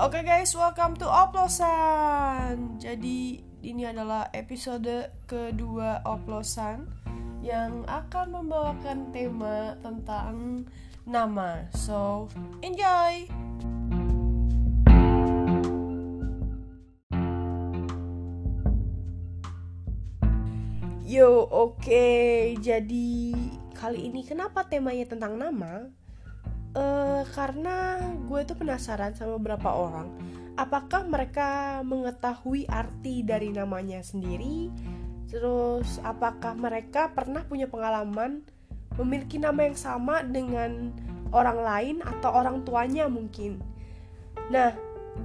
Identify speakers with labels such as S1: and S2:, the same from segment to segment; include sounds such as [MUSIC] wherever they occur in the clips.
S1: Oke guys, welcome to Oplosan. Jadi ini adalah episode kedua Oplosan yang akan membawakan tema tentang nama. So, enjoy. Yo, oke. Jadi kali ini kenapa temanya tentang nama? Eh, karena gue tuh penasaran sama beberapa orang. Apakah mereka mengetahui arti dari namanya sendiri? Terus, apakah mereka pernah punya pengalaman memiliki nama yang sama dengan orang lain atau orang tuanya mungkin? Nah,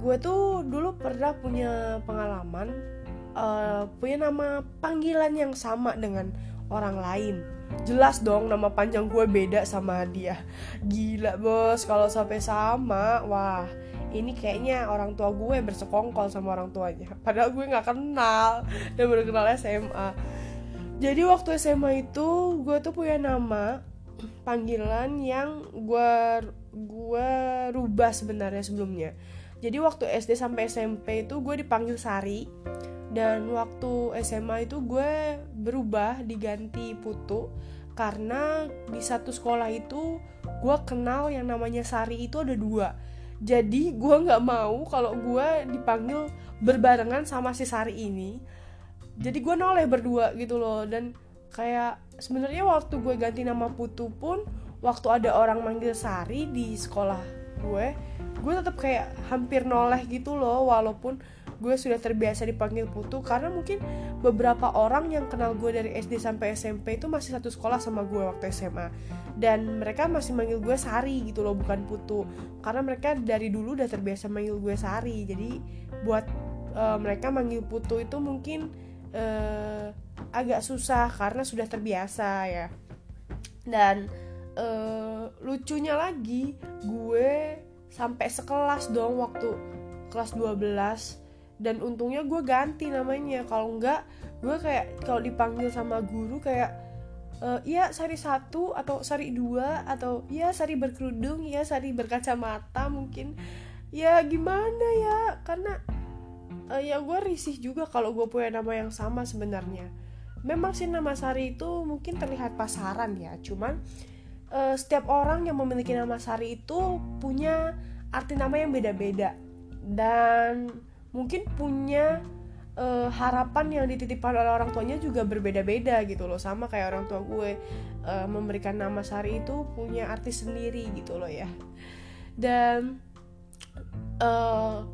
S1: gue tuh dulu pernah punya pengalaman uh, punya nama panggilan yang sama dengan orang lain jelas dong nama panjang gue beda sama dia. Gila bos. Kalau sampai sama wah ini kayaknya orang tua gue bersekongkol sama orang tuanya. Padahal gue nggak kenal. Dan baru kenal SMA jadi waktu SMA itu gue tuh punya nama panggilan yang gue gue rubah sebenarnya sebelumnya. Jadi waktu SD sampai SMP itu gue dipanggil Sari dan waktu SMA itu gue berubah diganti Putu karena di satu sekolah itu gue kenal yang namanya Sari itu ada dua. Jadi gue nggak mau kalau gue dipanggil berbarengan sama si Sari ini. Jadi gue noleh berdua gitu loh. Dan kayak sebenarnya waktu gue ganti nama Putu pun waktu ada orang manggil Sari di sekolah gue gue tetap kayak hampir noleh gitu loh walaupun gue sudah terbiasa dipanggil Putu karena mungkin beberapa orang yang kenal gue dari SD sampai SMP itu masih satu sekolah sama gue waktu SMA dan mereka masih manggil gue Sari gitu loh bukan Putu. Karena mereka dari dulu udah terbiasa manggil gue Sari. Jadi buat uh, mereka manggil Putu itu mungkin uh, agak susah karena sudah terbiasa ya. Dan uh, lucunya lagi gue sampai sekelas dong waktu kelas 12 dan untungnya gue ganti namanya. Kalau enggak gue kayak kalau dipanggil sama guru kayak uh, ya sari satu atau sari dua atau ya sari berkerudung ya sari berkacamata mungkin. Ya gimana ya? Karena uh, ya gue risih juga kalau gue punya nama yang sama sebenarnya. Memang sih nama Sari itu mungkin terlihat pasaran ya. Cuman uh, setiap orang yang memiliki nama Sari itu punya arti nama yang beda-beda. Dan mungkin punya uh, harapan yang dititipkan oleh orang tuanya juga berbeda-beda gitu loh sama kayak orang tua gue uh, memberikan nama Sari itu punya arti sendiri gitu loh ya. Dan uh,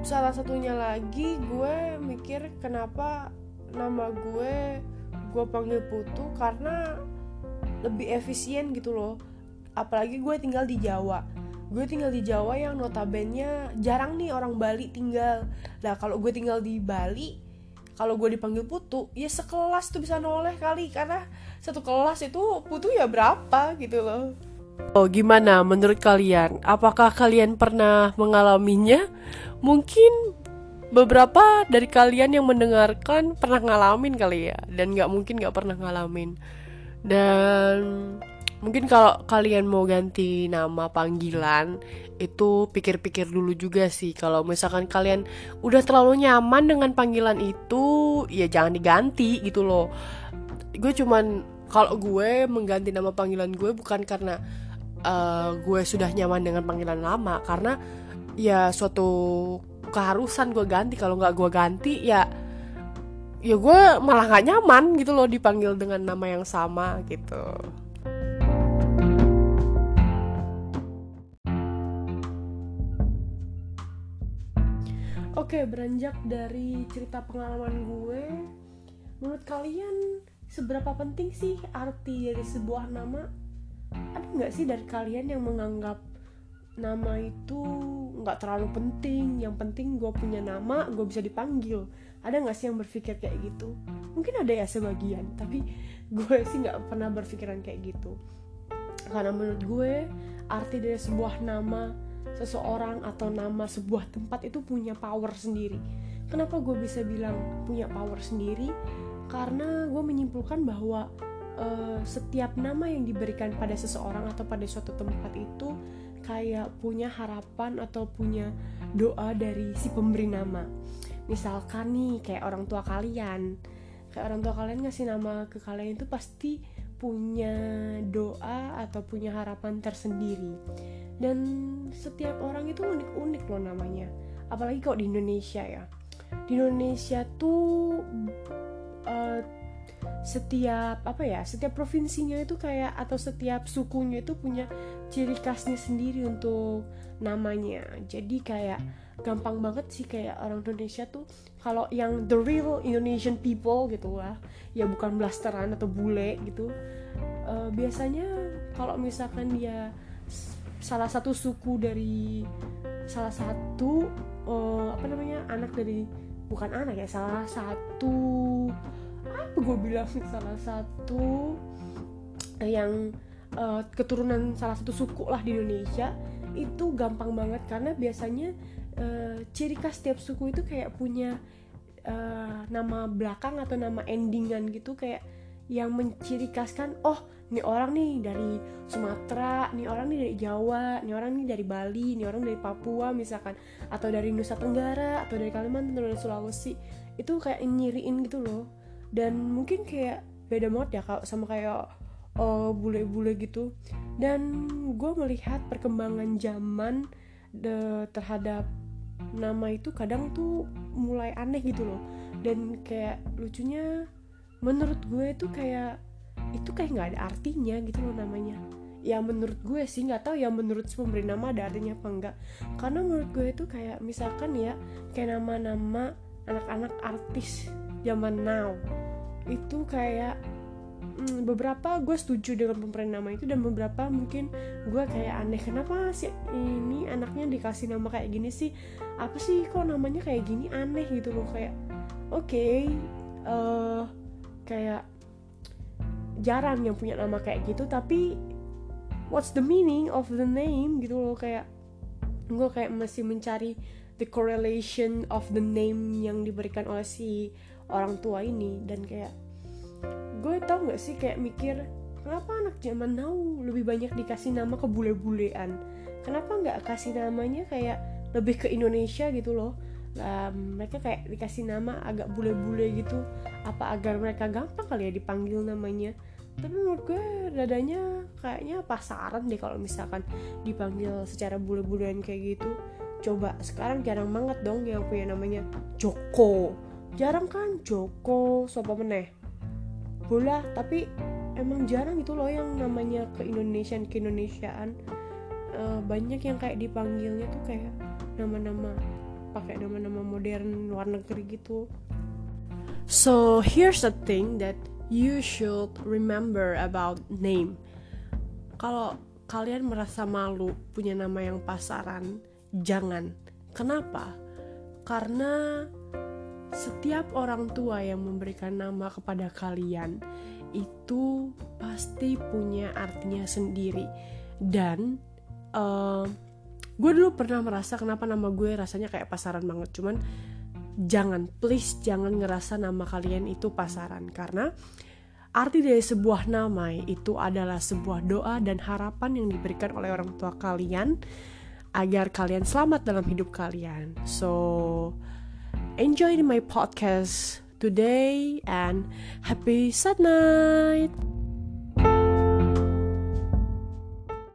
S1: salah satunya lagi gue mikir kenapa nama gue gue panggil Putu karena lebih efisien gitu loh. Apalagi gue tinggal di Jawa gue tinggal di Jawa yang notabene jarang nih orang Bali tinggal. Nah kalau gue tinggal di Bali kalau gue dipanggil putu ya sekelas tuh bisa noleh kali. Karena satu kelas itu putu ya berapa gitu loh. Oh gimana menurut kalian? Apakah kalian pernah mengalaminya? Mungkin beberapa dari kalian yang mendengarkan pernah ngalamin kali ya. Dan nggak mungkin nggak pernah ngalamin. Dan mungkin kalau kalian mau ganti nama panggilan itu pikir-pikir dulu juga sih. Kalau misalkan kalian udah terlalu nyaman dengan panggilan itu ya jangan diganti gitu loh. Gue cuman kalau gue mengganti nama panggilan gue bukan karena uh, gue sudah nyaman dengan panggilan lama. Karena ya suatu keharusan gue ganti. Kalau nggak gue ganti ya ya gue malah nggak nyaman gitu loh dipanggil dengan nama yang sama gitu Oke, beranjak dari cerita pengalaman gue, menurut kalian seberapa penting sih arti dari sebuah nama? Ada nggak sih dari kalian yang menganggap nama itu nggak terlalu penting? Yang penting gue punya nama, gue bisa dipanggil. Ada nggak sih yang berpikir kayak gitu? Mungkin ada ya sebagian, tapi gue sih nggak pernah berpikiran kayak gitu. Karena menurut gue arti dari sebuah nama seseorang atau nama sebuah tempat itu punya power sendiri. Kenapa gue bisa bilang punya power sendiri? Karena gue menyimpulkan bahwa uh, setiap nama yang diberikan pada seseorang atau pada suatu tempat itu kayak punya harapan atau punya doa dari si pemberi nama misalkan nih kayak orang tua kalian kayak orang tua kalian ngasih nama ke kalian itu pasti punya doa atau punya harapan tersendiri. Dan setiap orang itu unik-unik loh namanya. Apalagi kok di Indonesia ya. Di Indonesia tuh uh, setiap apa ya setiap provinsinya itu kayak atau setiap sukunya itu punya ciri khasnya sendiri untuk namanya. Jadi kayak gampang banget sih kayak orang Indonesia tuh kalau yang the real Indonesian people gitu lah. Ya bukan blasteran atau bule gitu. Uh, biasanya kalau misalkan dia salah satu suku dari salah satu uh, apa namanya anak dari bukan anak ya salah satu apa gue bilang [LAUGHS] salah satu yang uh, keturunan salah satu suku lah di Indonesia itu gampang banget karena biasanya uh, ciri khas setiap suku itu kayak punya uh, nama belakang atau nama endingan gitu kayak yang menciri khaskan oh ini orang nih dari Sumatera, nih orang nih dari Jawa, nih orang nih dari Bali, nih orang dari Papua misalkan atau dari Nusa Tenggara atau dari Kalimantan atau dari Sulawesi. Itu kayak nyiriin gitu loh. Dan mungkin kayak beda banget ya kalau sama kayak uh, bule-bule gitu. Dan gue melihat perkembangan zaman de, terhadap nama itu kadang tuh mulai aneh gitu loh. Dan kayak lucunya menurut gue itu kayak itu kayak nggak ada artinya gitu loh namanya. Ya menurut gue sih nggak tahu ya menurut si pemberi nama ada artinya apa enggak karena menurut gue itu kayak misalkan ya kayak nama-nama anak-anak artis zaman now itu kayak hmm, beberapa gue setuju dengan pemberi nama itu dan beberapa mungkin gue kayak aneh kenapa sih ini anaknya dikasih nama kayak gini sih? Apa sih kok namanya kayak gini? Aneh gitu loh kayak oke okay, uh, eh, kayak jarang yang punya nama kayak gitu tapi what's the meaning of the name? Gitu loh kayak gue kayak masih mencari the correlation of the name yang diberikan oleh si orang tua ini dan kayak tau gak sih kayak mikir kenapa anak zaman now lebih banyak dikasih nama ke bule-bulean kenapa nggak kasih namanya kayak lebih ke Indonesia gitu loh? Um, mereka kayak dikasih nama agak bule-bule gitu. Apa agar mereka gampang kali ya dipanggil namanya? Tapi menurut gue dadanya kayaknya pasaran deh kalau misalkan dipanggil secara bule-bulean kayak gitu. Coba sekarang jarang banget dong yang punya namanya Joko. Jarang kan? Joko sopo meneh bola tapi emang jarang itu loh yang namanya ke Indonesian ke Indonesiaan. Uh, banyak yang kayak dipanggilnya tuh kayak nama-nama pakai nama-nama modern luar negeri gitu. So here's the thing that you should remember about name. Kalau kalian merasa malu punya nama yang pasaran jangan. Kenapa? Karena setiap orang tua yang memberikan nama kepada kalian itu pasti punya artinya sendiri. Dan uh, gue dulu pernah merasa kenapa nama gue rasanya kayak pasaran banget. Cuman jangan please jangan ngerasa nama kalian itu pasaran. Karena arti dari sebuah nama itu adalah sebuah doa dan harapan yang diberikan oleh orang tua kalian agar kalian selamat dalam hidup kalian. So enjoy my podcast today and happy sad night